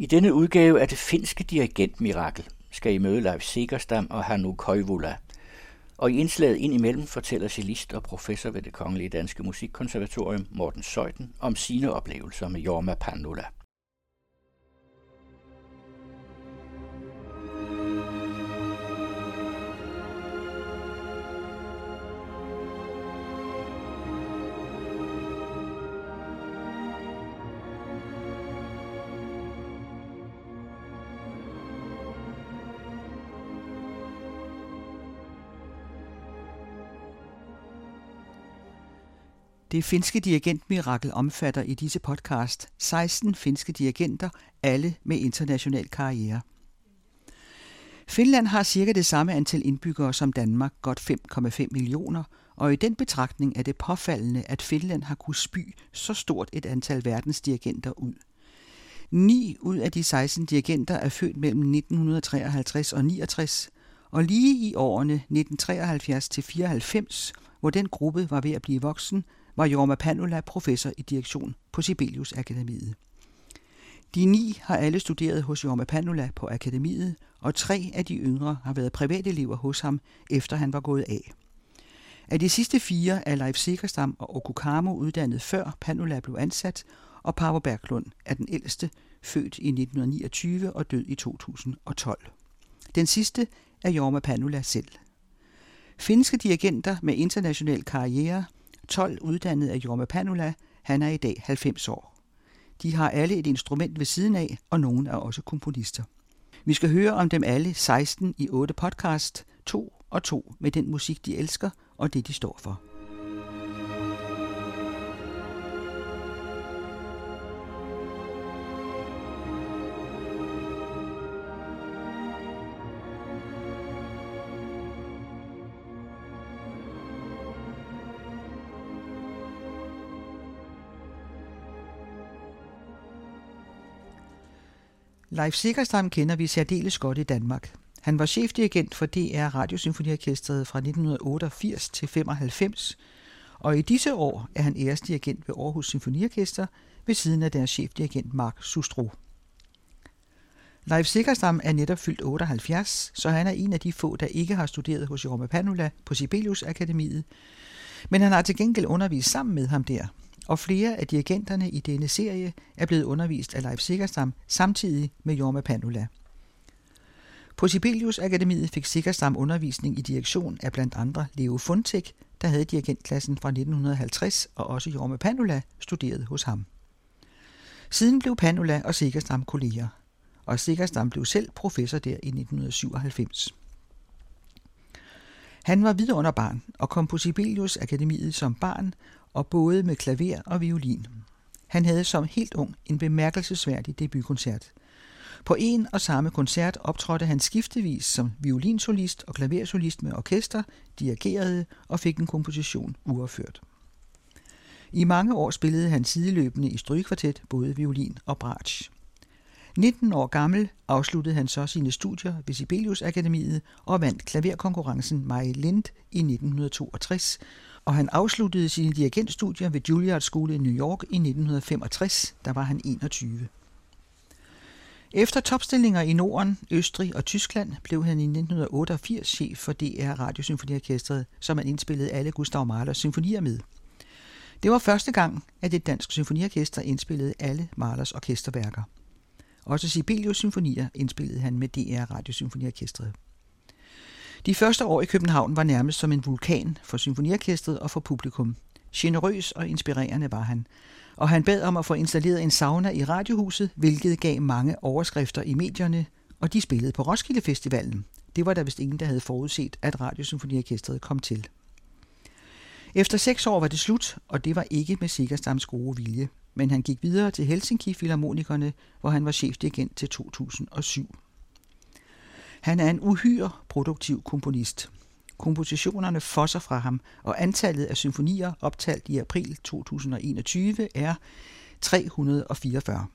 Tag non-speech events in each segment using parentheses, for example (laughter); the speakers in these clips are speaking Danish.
I denne udgave af det finske dirigentmirakel skal I møde Leif Segerstam og Hannu Koivula. Og i indslaget indimellem fortæller cellist og professor ved det Kongelige Danske Musikkonservatorium Morten Søjden om sine oplevelser med Jorma Pandula. Det finske dirigentmirakel omfatter i disse podcast 16 finske dirigenter, alle med international karriere. Finland har cirka det samme antal indbyggere som Danmark, godt 5,5 millioner, og i den betragtning er det påfaldende, at Finland har kunnet spy så stort et antal verdensdirigenter ud. 9 ud af de 16 dirigenter er født mellem 1953 og 69, og lige i årene 1973 til 94, hvor den gruppe var ved at blive voksen, var Jorma Panula professor i direktion på Sibelius Akademiet. De ni har alle studeret hos Jorma Panula på akademiet, og tre af de yngre har været privatelever hos ham, efter han var gået af. Af de sidste fire er Leif Sikkerstam og Okukamo uddannet før Panula blev ansat, og Pavo Berglund er den ældste, født i 1929 og død i 2012. Den sidste er Jorma Panula selv. Finske dirigenter med international karriere – 12 uddannet af Jorma Panula. Han er i dag 90 år. De har alle et instrument ved siden af, og nogen er også komponister. Vi skal høre om dem alle 16 i 8 podcast, to og to med den musik, de elsker og det, de står for. Leif Sikkerstam kender vi særdeles godt i Danmark. Han var chefdirigent for DR Radiosymfoniorkestret fra 1988 til 95, og i disse år er han æresdirigent ved Aarhus Symfoniorkester ved siden af deres chefdirigent Mark Sustro. Leif Sikkerstam er netop fyldt 78, så han er en af de få, der ikke har studeret hos Jorma Panula på Sibelius Akademiet, men han har til gengæld undervist sammen med ham der – og flere af dirigenterne i denne serie er blevet undervist af Leif Sikkerstam samtidig med Jorma Panula. På Sibelius Akademiet fik Sikkerstam undervisning i direktion af blandt andre Leo Funtek, der havde dirigentklassen fra 1950, og også Jorma Panula studerede hos ham. Siden blev Panula og Sikkerstam kolleger, og Sikkerstam blev selv professor der i 1997. Han var vidunderbarn og kom på Sibelius Akademiet som barn og både med klaver og violin. Han havde som helt ung en bemærkelsesværdig debutkoncert. På en og samme koncert optrådte han skiftevis som violinsolist og klaversolist med orkester, dirigerede og fik en komposition uafført. I mange år spillede han sideløbende i strygekvartet, både violin og bratsch. 19 år gammel afsluttede han så sine studier ved Sibelius Akademiet og vandt klaverkonkurrencen Mai Lind i 1962, og han afsluttede sine dirigentstudier ved Juilliard School i New York i 1965, der var han 21. Efter topstillinger i Norden, Østrig og Tyskland blev han i 1988 chef for DR Radiosymfoniorkestret, som han indspillede alle Gustav Mahlers symfonier med. Det var første gang, at et dansk symfoniorkester indspillede alle Mahlers orkesterværker. Også Sibelius symfonier indspillede han med DR Radiosymfoniorkestret. De første år i København var nærmest som en vulkan for symfoniorkestret og for publikum. Generøs og inspirerende var han, og han bad om at få installeret en sauna i radiohuset, hvilket gav mange overskrifter i medierne, og de spillede på Roskilde Festivalen. Det var der vist ingen, der havde forudset, at Radiosymfoniorkestret kom til. Efter seks år var det slut, og det var ikke med Sikkerstams gode vilje, men han gik videre til Helsinki Filharmonikerne, hvor han var chefdirigent til 2007. Han er en uhyre produktiv komponist. Kompositionerne fosser fra ham, og antallet af symfonier optalt i april 2021 er 344.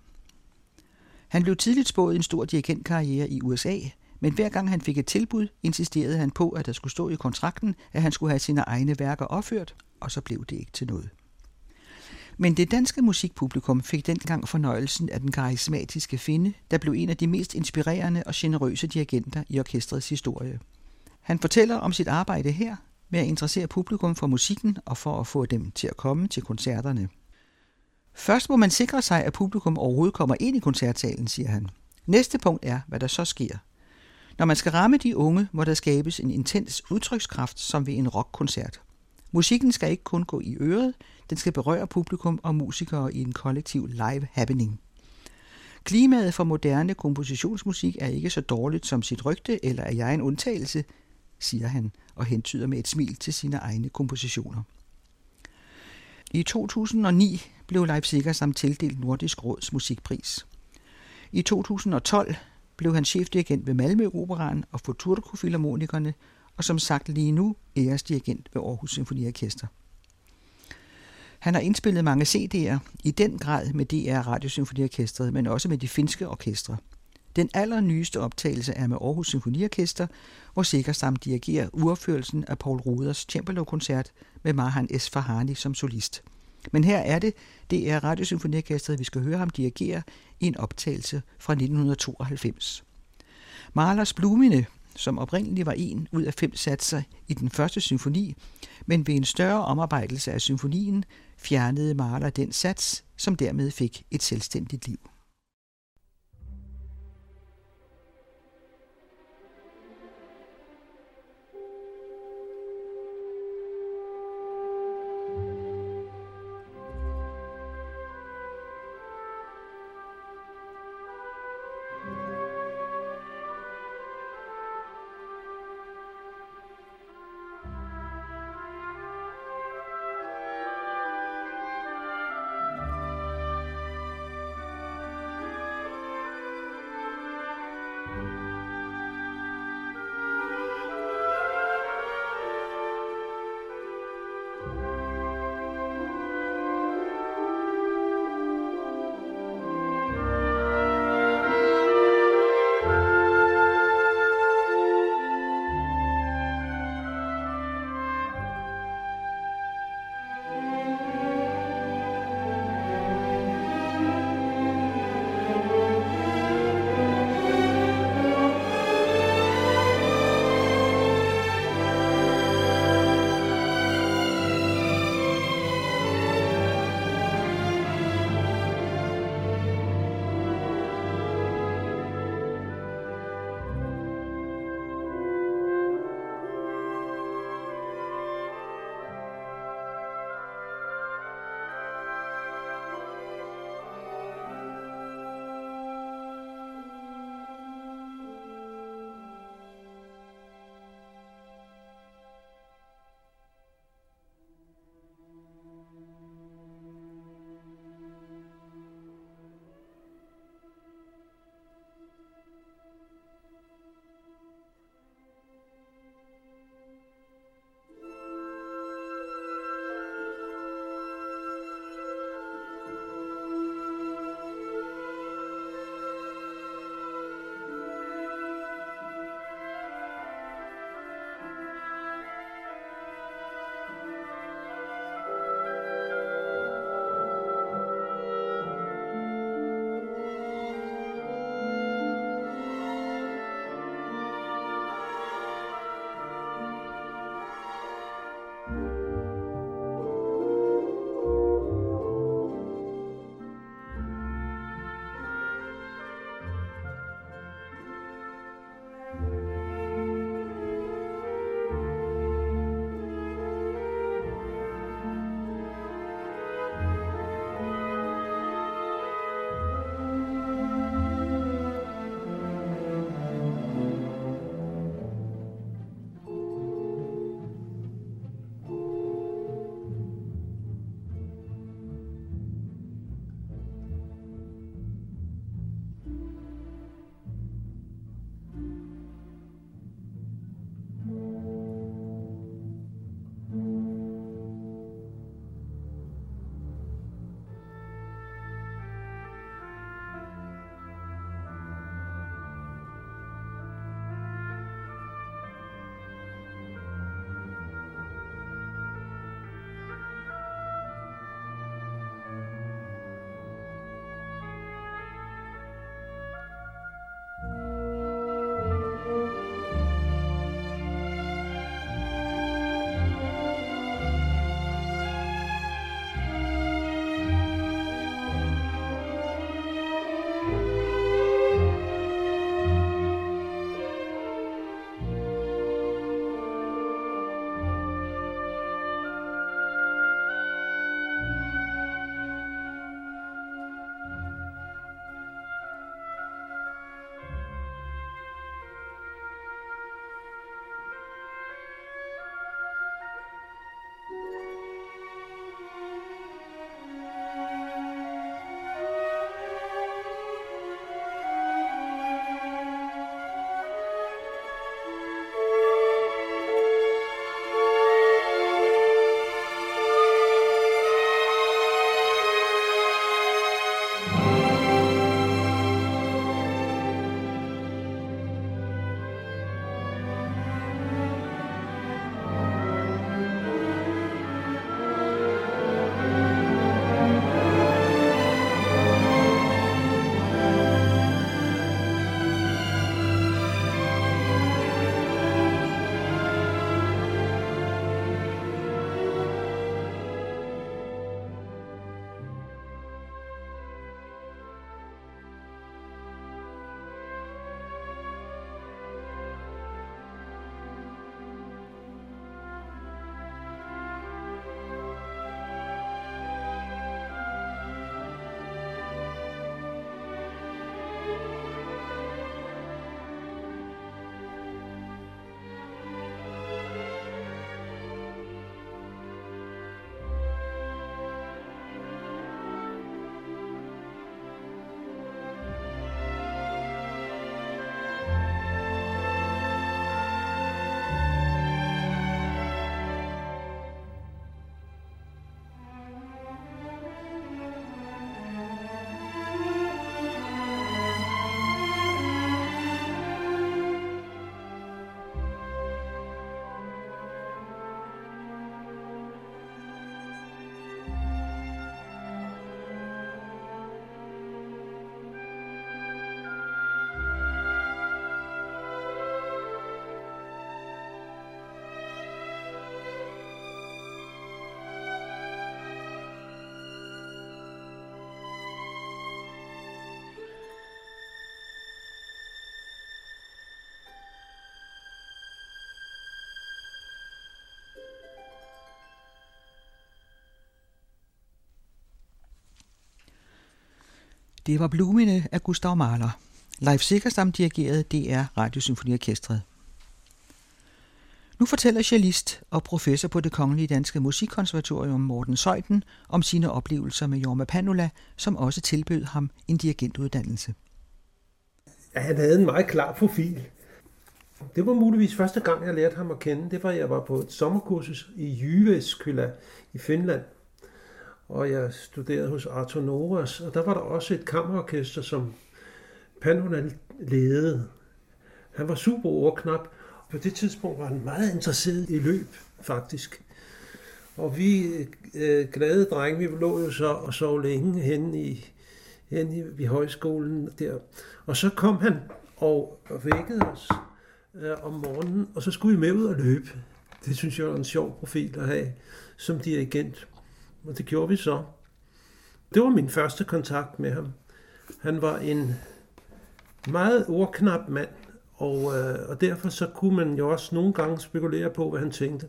Han blev tidligt spået en stor dirigentkarriere i USA, men hver gang han fik et tilbud, insisterede han på, at der skulle stå i kontrakten, at han skulle have sine egne værker opført, og så blev det ikke til noget. Men det danske musikpublikum fik dengang fornøjelsen af den karismatiske finde, der blev en af de mest inspirerende og generøse dirigenter i orkestrets historie. Han fortæller om sit arbejde her med at interessere publikum for musikken og for at få dem til at komme til koncerterne. Først må man sikre sig, at publikum overhovedet kommer ind i koncertsalen, siger han. Næste punkt er, hvad der så sker. Når man skal ramme de unge, må der skabes en intens udtrykskraft, som ved en rockkoncert. Musikken skal ikke kun gå i øret, den skal berøre publikum og musikere i en kollektiv live happening. Klimaet for moderne kompositionsmusik er ikke så dårligt som sit rygte, eller er jeg en undtagelse, siger han og hentyder med et smil til sine egne kompositioner. I 2009 blev Leipziger samt tildelt Nordisk Råds musikpris. I 2012 blev han chefdirigent ved Malmø Operaen og Futurco Philharmonikerne, og som sagt lige nu æresdirigent ved Aarhus Symfoniorkester. Han har indspillet mange CD'er, i den grad med DR Radiosymfoniorkestret, men også med de finske orkestre. Den allernyeste optagelse er med Aarhus Symfoniorkester, hvor Sikkerstam dirigerer uopførelsen af Paul Ruders cembalo-koncert med Mahan S. Farhani som solist. Men her er det DR Radiosymfoniorkestret, vi skal høre ham dirigere i en optagelse fra 1992. Mahlers Blumine, som oprindeligt var en ud af fem satser i den første symfoni, men ved en større omarbejdelse af symfonien fjernede Mahler den sats, som dermed fik et selvstændigt liv. Det var Blumine af Gustav Mahler. Leif Sikkerstam dirigerede DR Radiosymfoniorkestret. Nu fortæller cellist og professor på det Kongelige Danske Musikkonservatorium Morten Søjden om sine oplevelser med Jorma Panula, som også tilbød ham en dirigentuddannelse. Ja, han havde en meget klar profil. Det var muligvis første gang, jeg lærte ham at kende. Det var, jeg var på et sommerkursus i Jyväskylä i Finland. Og jeg studerede hos Arthur Noras, og der var der også et kammerorkester, som Panula ledede. Han var super ordknap, på det tidspunkt var han meget interesseret i løb, faktisk. Og vi øh, glade drenge, vi lå jo så og sov længe henne i, henne i, i højskolen der. Og så kom han og vækkede os øh, om morgenen, og så skulle vi med ud og løbe. Det synes jeg var en sjov profil at have som dirigent. Og det gjorde vi så. Det var min første kontakt med ham. Han var en meget ordknap mand, og, øh, og derfor så kunne man jo også nogle gange spekulere på, hvad han tænkte.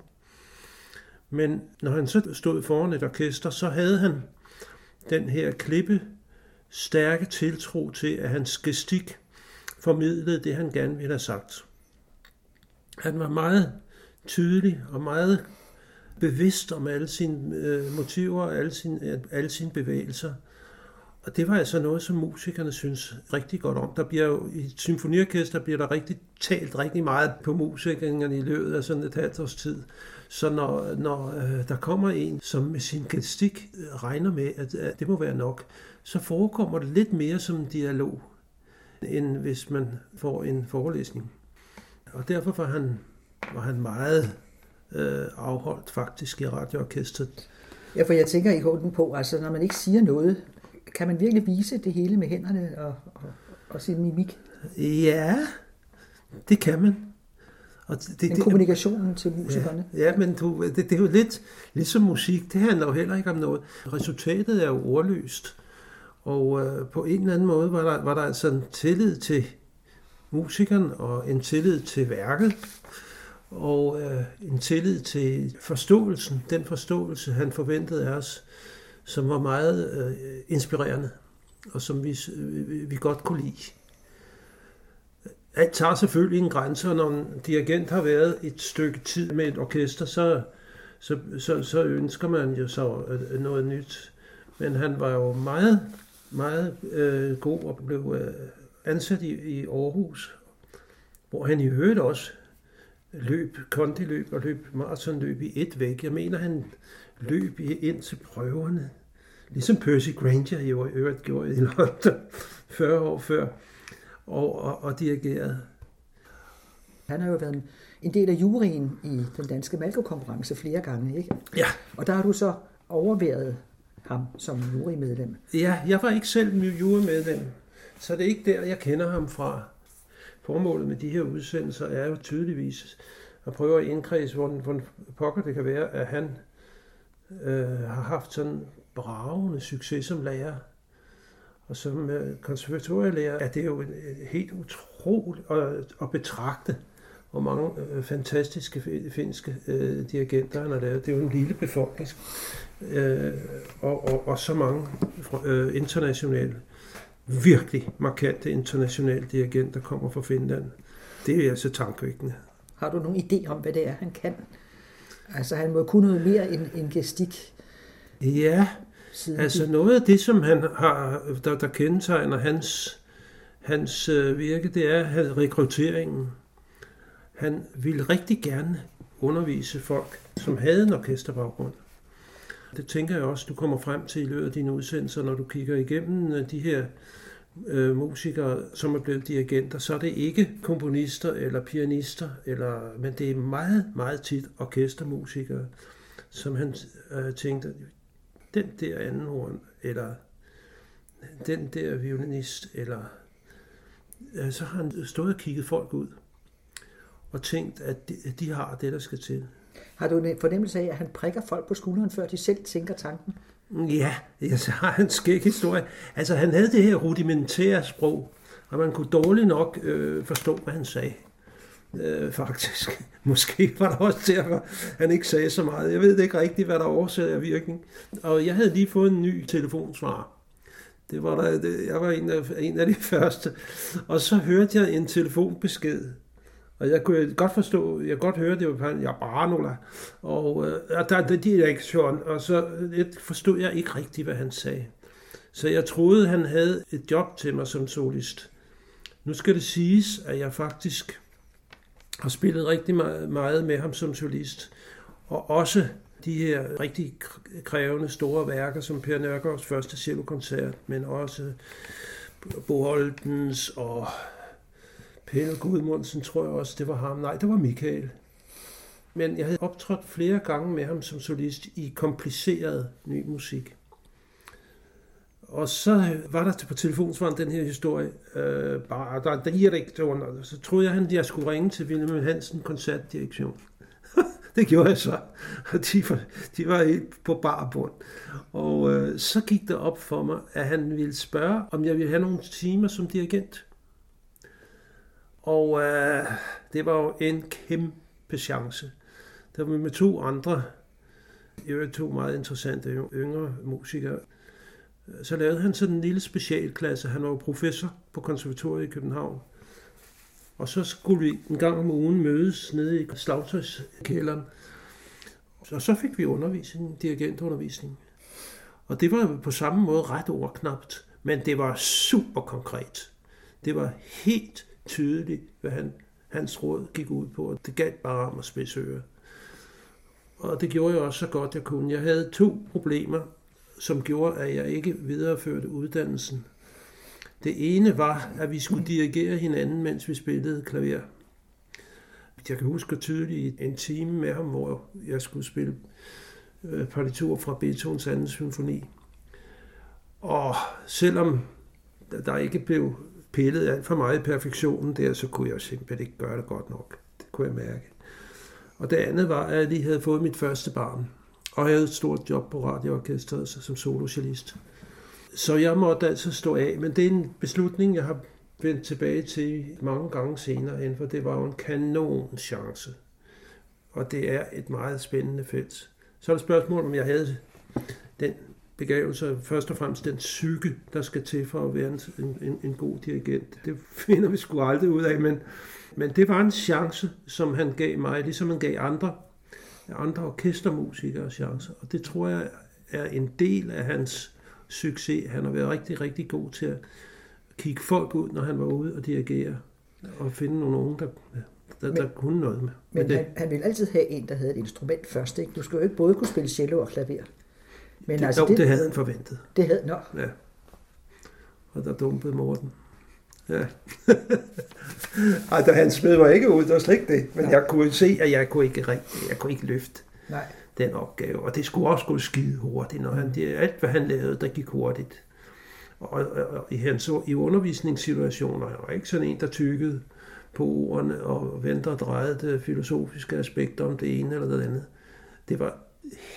Men når han så stod foran et orkester, så havde han den her klippe stærke tiltro til, at hans gestik formidlede det, han gerne ville have sagt. Han var meget tydelig og meget bevidst om alle sine øh, motiver og alle sine, øh, alle sine bevægelser. Og det var altså noget, som musikerne synes rigtig godt om. Der bliver jo, i et symfoniorkester bliver der rigtig talt rigtig meget på musikerne i løbet af sådan et halvt års tid. Så når, når øh, der kommer en, som med sin gestik øh, regner med, at, at det må være nok, så forekommer det lidt mere som en dialog, end hvis man får en forelæsning. Og derfor var han, var han meget øh, afholdt faktisk i radioorkestret. Ja, for jeg tænker i hånden på, altså når man ikke siger noget, kan man virkelig vise det hele med hænderne og, og, og sin mimik? Ja, det kan man. Og det, det, kommunikationen til musikerne. Ja, ja men du, det, det er jo lidt ligesom musik. Det handler jo heller ikke om noget. Resultatet er jo ordløst. Og øh, på en eller anden måde var der, var der altså en tillid til musikeren og en tillid til værket og øh, en tillid til forståelsen, den forståelse, han forventede af os som var meget øh, inspirerende, og som vi, vi, vi godt kunne lide. Alt tager selvfølgelig en grænse, og når en dirigent har været et stykke tid med et orkester, så, så, så, så ønsker man jo så øh, noget nyt. Men han var jo meget, meget øh, god og blev øh, ansat i, i Aarhus, hvor han i øvrigt også løb kondiløb og løb maratonløb i et væk. Jeg mener, han løb ind til prøverne. Ligesom Percy Granger i øvrigt gjorde i London (laughs) 40 år før, og, og, og dirigerede. Han har jo været en del af juryen i den danske Malko-konkurrence flere gange, ikke? Ja. Og der har du så overværet ham som jurymedlem. Ja, jeg var ikke selv jurymedlem, så det er ikke der, jeg kender ham fra. Formålet med de her udsendelser er jo tydeligvis at prøve at indkredse, hvor, hvor pokker det kan være, at han øh, har haft sådan bravende succes som lærer. Og som øh, konservatorielærer er det jo helt utroligt at, at betragte, hvor mange øh, fantastiske finske øh, dirigenter han har lavet. Det er jo en lille befolkning, øh, og, og, og så mange øh, internationale, virkelig markante internationale dirigenter kommer fra Finland. Det er altså tankevækkende. Har du nogen idé om, hvad det er, han kan? Altså, han må kunne noget mere end, end gestik. Ja, altså noget af det, som han har, der, der kendetegner hans, hans øh, virke, det er rekrutteringen. Han ville rigtig gerne undervise folk, som havde en orkesterbaggrund. Det tænker jeg også, du kommer frem til i løbet af dine udsendelser, når du kigger igennem øh, de her øh, musikere, som er blevet dirigenter, så er det ikke komponister eller pianister, eller, men det er meget, meget tit orkestermusikere, som han øh, tænkte, den der anden horn, eller den der violinist, eller øh, så har han stået og kigget folk ud, og tænkt, at de, at de har det, der skal til. Har du en fornemmelse af, at han prikker folk på skulderen, før de selv tænker tanken? Ja, ja så har han en skæg historie. Altså, han havde det her rudimentære sprog, og man kunne dårligt nok øh, forstå, hvad han sagde. Øh, faktisk. (laughs) Måske var der også derfor, han ikke sagde så meget. Jeg ved ikke rigtigt, hvad der årsager virkning. Og jeg havde lige fået en ny telefonsvar Det var der, det, jeg var en af, en af de (laughs) første. Og så hørte jeg en telefonbesked. Og jeg kunne godt forstå, jeg godt høre, det var ja, Baranola. Og øh, der er direktion, og så det forstod jeg ikke rigtigt, hvad han sagde. Så jeg troede, han havde et job til mig som solist. Nu skal det siges, at jeg faktisk har spillet rigtig meget med ham som solist. Og også de her rigtig krævende store værker, som Per Nørgaards første cellokoncert, men også Boholtens og Pelle Gudmundsen, tror jeg også, det var ham. Nej, det var Michael. Men jeg havde optrådt flere gange med ham som solist i kompliceret ny musik. Og så øh, var der på telefonsvaren den her historie, øh, bare der er direktoren, så troede jeg, at jeg skulle ringe til Wilhelm Hansen koncertdirektion. (laughs) det gjorde jeg så. Og de var, de var helt på barbund. Og øh, så gik det op for mig, at han ville spørge, om jeg ville have nogle timer som dirigent. Og øh, det var jo en kæmpe chance. Der var med to andre, jeg to meget interessante yngre musikere. Så lavede han sådan en lille specialklasse. Han var jo professor på konservatoriet i København. Og så skulle vi en gang om ugen mødes nede i slagtøjskælderen. Og så fik vi undervisning, dirigentundervisning. Og det var på samme måde ret ordknapt, men det var super konkret. Det var helt tydeligt, hvad han, hans råd gik ud på, og det galt bare om at spidse øre. Og det gjorde jeg også så godt jeg kunne. Jeg havde to problemer, som gjorde, at jeg ikke videreførte uddannelsen. Det ene var, at vi skulle dirigere hinanden, mens vi spillede klaver. Jeg kan huske tydeligt en time med ham, hvor jeg skulle spille øh, partitur fra Beethovens anden symfoni. Og selvom der ikke blev pillede alt for meget i perfektionen der, så kunne jeg simpelthen ikke gøre det godt nok. Det kunne jeg mærke. Og det andet var, at jeg lige havde fået mit første barn, og havde et stort job på radioorkestret som solocellist. Så jeg måtte altså stå af, men det er en beslutning, jeg har vendt tilbage til mange gange senere, for det var jo en kanon chance. Og det er et meget spændende felt. Så er det spørgsmål, om jeg havde den begavelse, først og fremmest den psyke, der skal til for at være en, en, en god dirigent. Det finder vi sgu aldrig ud af, men, men det var en chance, som han gav mig, ligesom han gav andre, andre orkestermusikere chancer. Og det tror jeg er en del af hans succes. Han har været rigtig, rigtig god til at kigge folk ud, når han var ude og dirigere, og finde nogle unge, der, der, men, der kunne noget med. Men, men han, han ville altid have en, der havde et instrument først. Ikke? Du skulle jo ikke både kunne spille cello og klaver. Men det, altså, jo, det, det havde han forventet. Det havde, nå. Ja. Og der dumpede Morten. Ja. (laughs) Ej, da han smed mig ikke ud, det var slet ikke det. Men Nej. jeg kunne se, at jeg kunne ikke, jeg kunne ikke løfte. Nej den opgave. Og det skulle også gå skide hurtigt, når han, det, alt hvad han lavede, der gik hurtigt. Og, og, og i, hans, i undervisningssituationer, han var ikke sådan en, der tykkede på ordene og venter og drejede det filosofiske aspekter om det ene eller det andet. Det var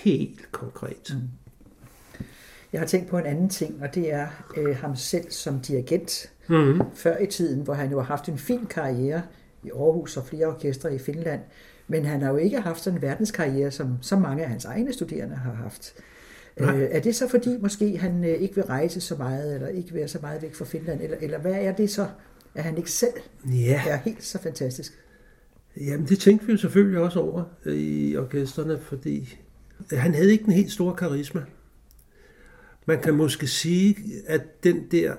helt konkret. Mm. Jeg har tænkt på en anden ting, og det er øh, ham selv som dirigent. Mm. Før i tiden, hvor han jo har haft en fin karriere i Aarhus og flere orkestre i Finland, men han har jo ikke haft sådan en verdenskarriere, som så mange af hans egne studerende har haft. Nej. Øh, er det så fordi måske han øh, ikke vil rejse så meget, eller ikke være så meget væk fra Finland, eller, eller hvad er det så, at han ikke selv ja. er helt så fantastisk? Jamen det tænkte vi jo selvfølgelig også over øh, i orkesterne, fordi han havde ikke en helt stor karisma. Man kan måske sige, at den der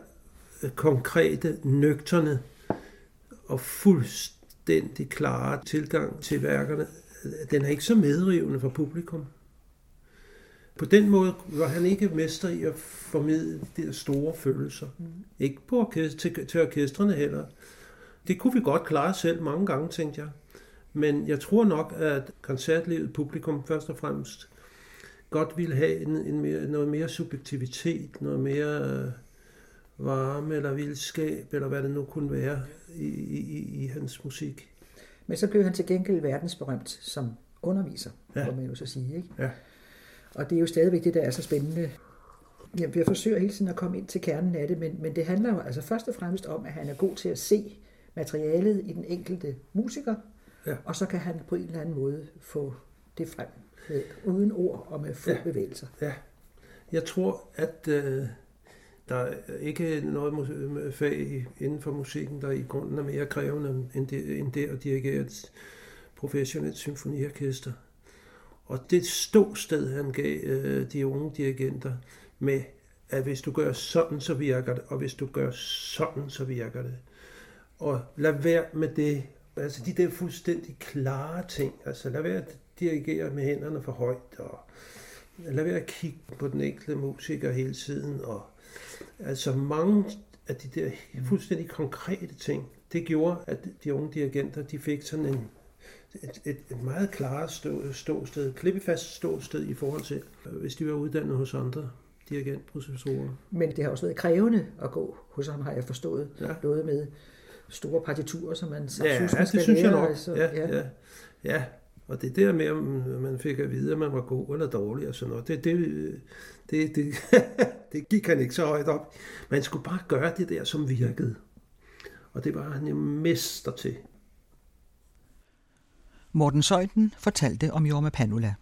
øh, konkrete, nøgterne og fuldstændig klare tilgang til værkerne, den er ikke så medrivende for publikum. På den måde var han ikke mester i at formidle de der store følelser. Mm. Ikke på orkester, til, til orkestrene heller. Det kunne vi godt klare selv mange gange, tænkte jeg. Men jeg tror nok, at koncertlivet publikum først og fremmest godt ville have en, en mere, noget mere subjektivitet, noget mere øh, varme eller vildskab, eller hvad det nu kunne være i, i, i hans musik. Men så blev han til gengæld verdensberømt som underviser, ja. må man jo så sige. Ikke? Ja. Og det er jo stadigvæk det, der er så spændende. Jeg, jeg forsøger hele tiden at komme ind til kernen af det, men, men det handler jo altså først og fremmest om, at han er god til at se materialet i den enkelte musiker, ja. og så kan han på en eller anden måde få det frem med, uden ord og med få ja. bevægelser. Ja. Jeg tror, at øh, Der er ikke noget fag inden for musikken, der i grunden er mere krævende end det, end det at dirigere et professionelt symfoniorkester. Og det ståsted, han gav øh, de unge dirigenter med, at hvis du gør sådan, så virker det, og hvis du gør sådan, så virker det. Og lad være med det, altså de der fuldstændig klare ting, altså lad være dirigere med hænderne for højt, og lad være at kigge på den enkelte musiker hele tiden, og altså mange af de der fuldstændig konkrete ting, det gjorde, at de unge dirigenter, de fik sådan en, et, et, et meget klart stå, ståsted, klippefast ståsted i forhold til, hvis de var uddannet hos andre dirigentprofessorer. Men det har også været krævende at gå hos ham, har jeg forstået. Ja. Noget med store partiturer, som man ja, synes, man det synes jeg nok. Altså, ja, ja. Ja. ja, og det der med, om man fik at vide, at man var god eller dårlig og sådan noget, det, det, det, det, (laughs) det gik han ikke så højt op. Man skulle bare gøre det der, som virkede. Og det var han jo mester til. Morten Søjden fortalte om Jorma Panula.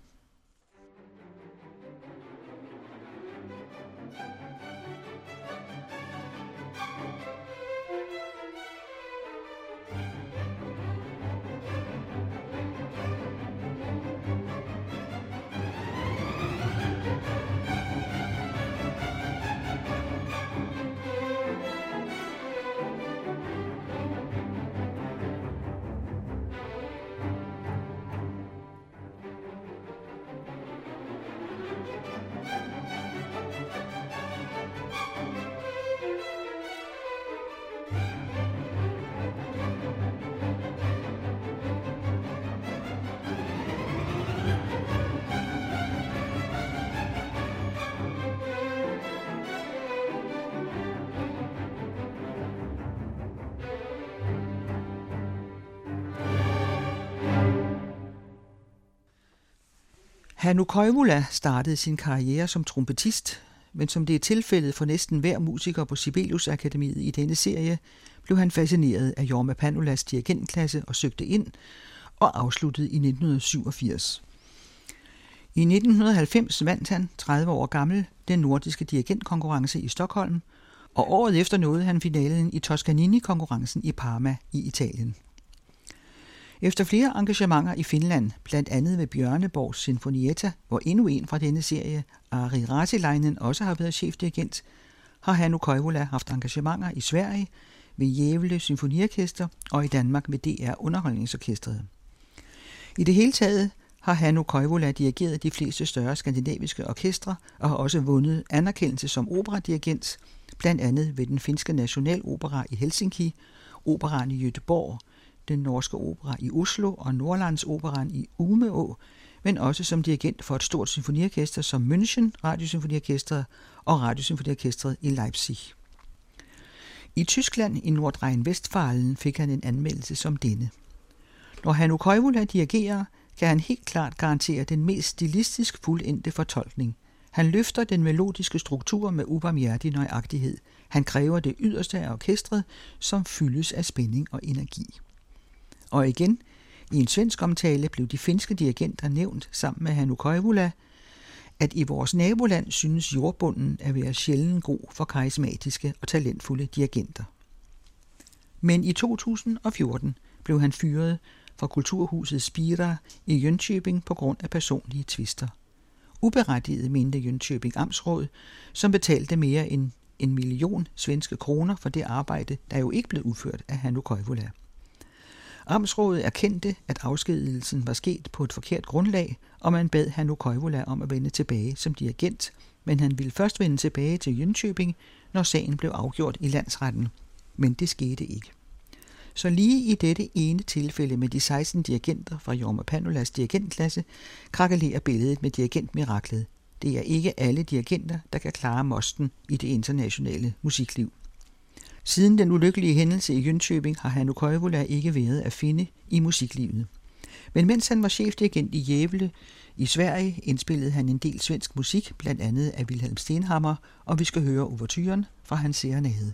Hannu Koivula startede sin karriere som trompetist, men som det er tilfældet for næsten hver musiker på Sibelius Akademiet i denne serie, blev han fascineret af Jorma Panulas dirigentklasse og søgte ind og afsluttede i 1987. I 1990 vandt han, 30 år gammel, den nordiske dirigentkonkurrence i Stockholm, og året efter nåede han finalen i Toscanini-konkurrencen i Parma i Italien. Efter flere engagementer i Finland, blandt andet ved Bjørneborgs Sinfonietta, hvor endnu en fra denne serie, Ari Rasilainen, også har været chefdirigent, har Hannu Koivula haft engagementer i Sverige, ved Jævle Symfoniorkester og i Danmark med DR Underholdningsorkestret. I det hele taget har Hannu Koivula dirigeret de fleste større skandinaviske orkestre og har også vundet anerkendelse som operadirigent, blandt andet ved den finske Nationalopera i Helsinki, operaen i Göteborg, den norske opera i Oslo og Nordlandsoperan i Umeå, men også som dirigent for et stort symfoniorkester som München Radiosymfoniorkestret og Radiosymfoniorkestret i Leipzig. I Tyskland i Nordrhein-Westfalen fik han en anmeldelse som denne. Når Hanno Koivula dirigerer, kan han helt klart garantere den mest stilistisk fuldendte fortolkning. Han løfter den melodiske struktur med ubarmhjertig nøjagtighed. Han kræver det yderste af orkestret, som fyldes af spænding og energi. Og igen, i en svensk omtale blev de finske dirigenter nævnt sammen med Hannu Koivula, at i vores naboland synes jordbunden at være sjældent god for karismatiske og talentfulde dirigenter. Men i 2014 blev han fyret fra Kulturhuset Spira i Jönköping på grund af personlige tvister. Uberettiget mente Jönköping Amtsråd, som betalte mere end en million svenske kroner for det arbejde, der jo ikke blev udført af Hannu Koivula. Amtsrådet erkendte, at afskedigelsen var sket på et forkert grundlag, og man bad Hannu Koivula om at vende tilbage som dirigent, men han ville først vende tilbage til Jönköping, når sagen blev afgjort i landsretten. Men det skete ikke. Så lige i dette ene tilfælde med de 16 dirigenter fra Jorma Panulas dirigentklasse, krakelerer billedet med dirigentmiraklet. Det er ikke alle dirigenter, der kan klare mosten i det internationale musikliv. Siden den ulykkelige hændelse i Jönköping har Hannu Koivula ikke været at finde i musiklivet. Men mens han var chefdirigent i Jævle i Sverige, indspillede han en del svensk musik, blandt andet af Wilhelm Stenhammer, og vi skal høre overturen fra hans serenade.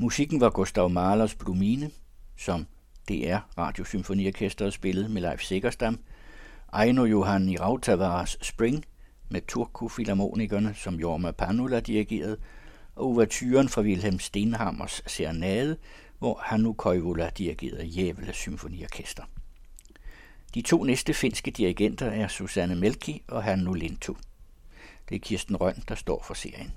Musikken var Gustav Mahlers Blumine, som DR Radiosymfoniorkestret spillede med Leif Sikkerstam, Aino Johanni Rautavaras Spring med Turku Filharmonikerne, som Jorma Panula dirigerede, og overturen fra Wilhelm Stenhammers Serenade, hvor Hannu Koivula dirigerede Jævle Symfoniorkester. De to næste finske dirigenter er Susanne Melki og Hannu Lintu. Det er Kirsten Røn, der står for serien.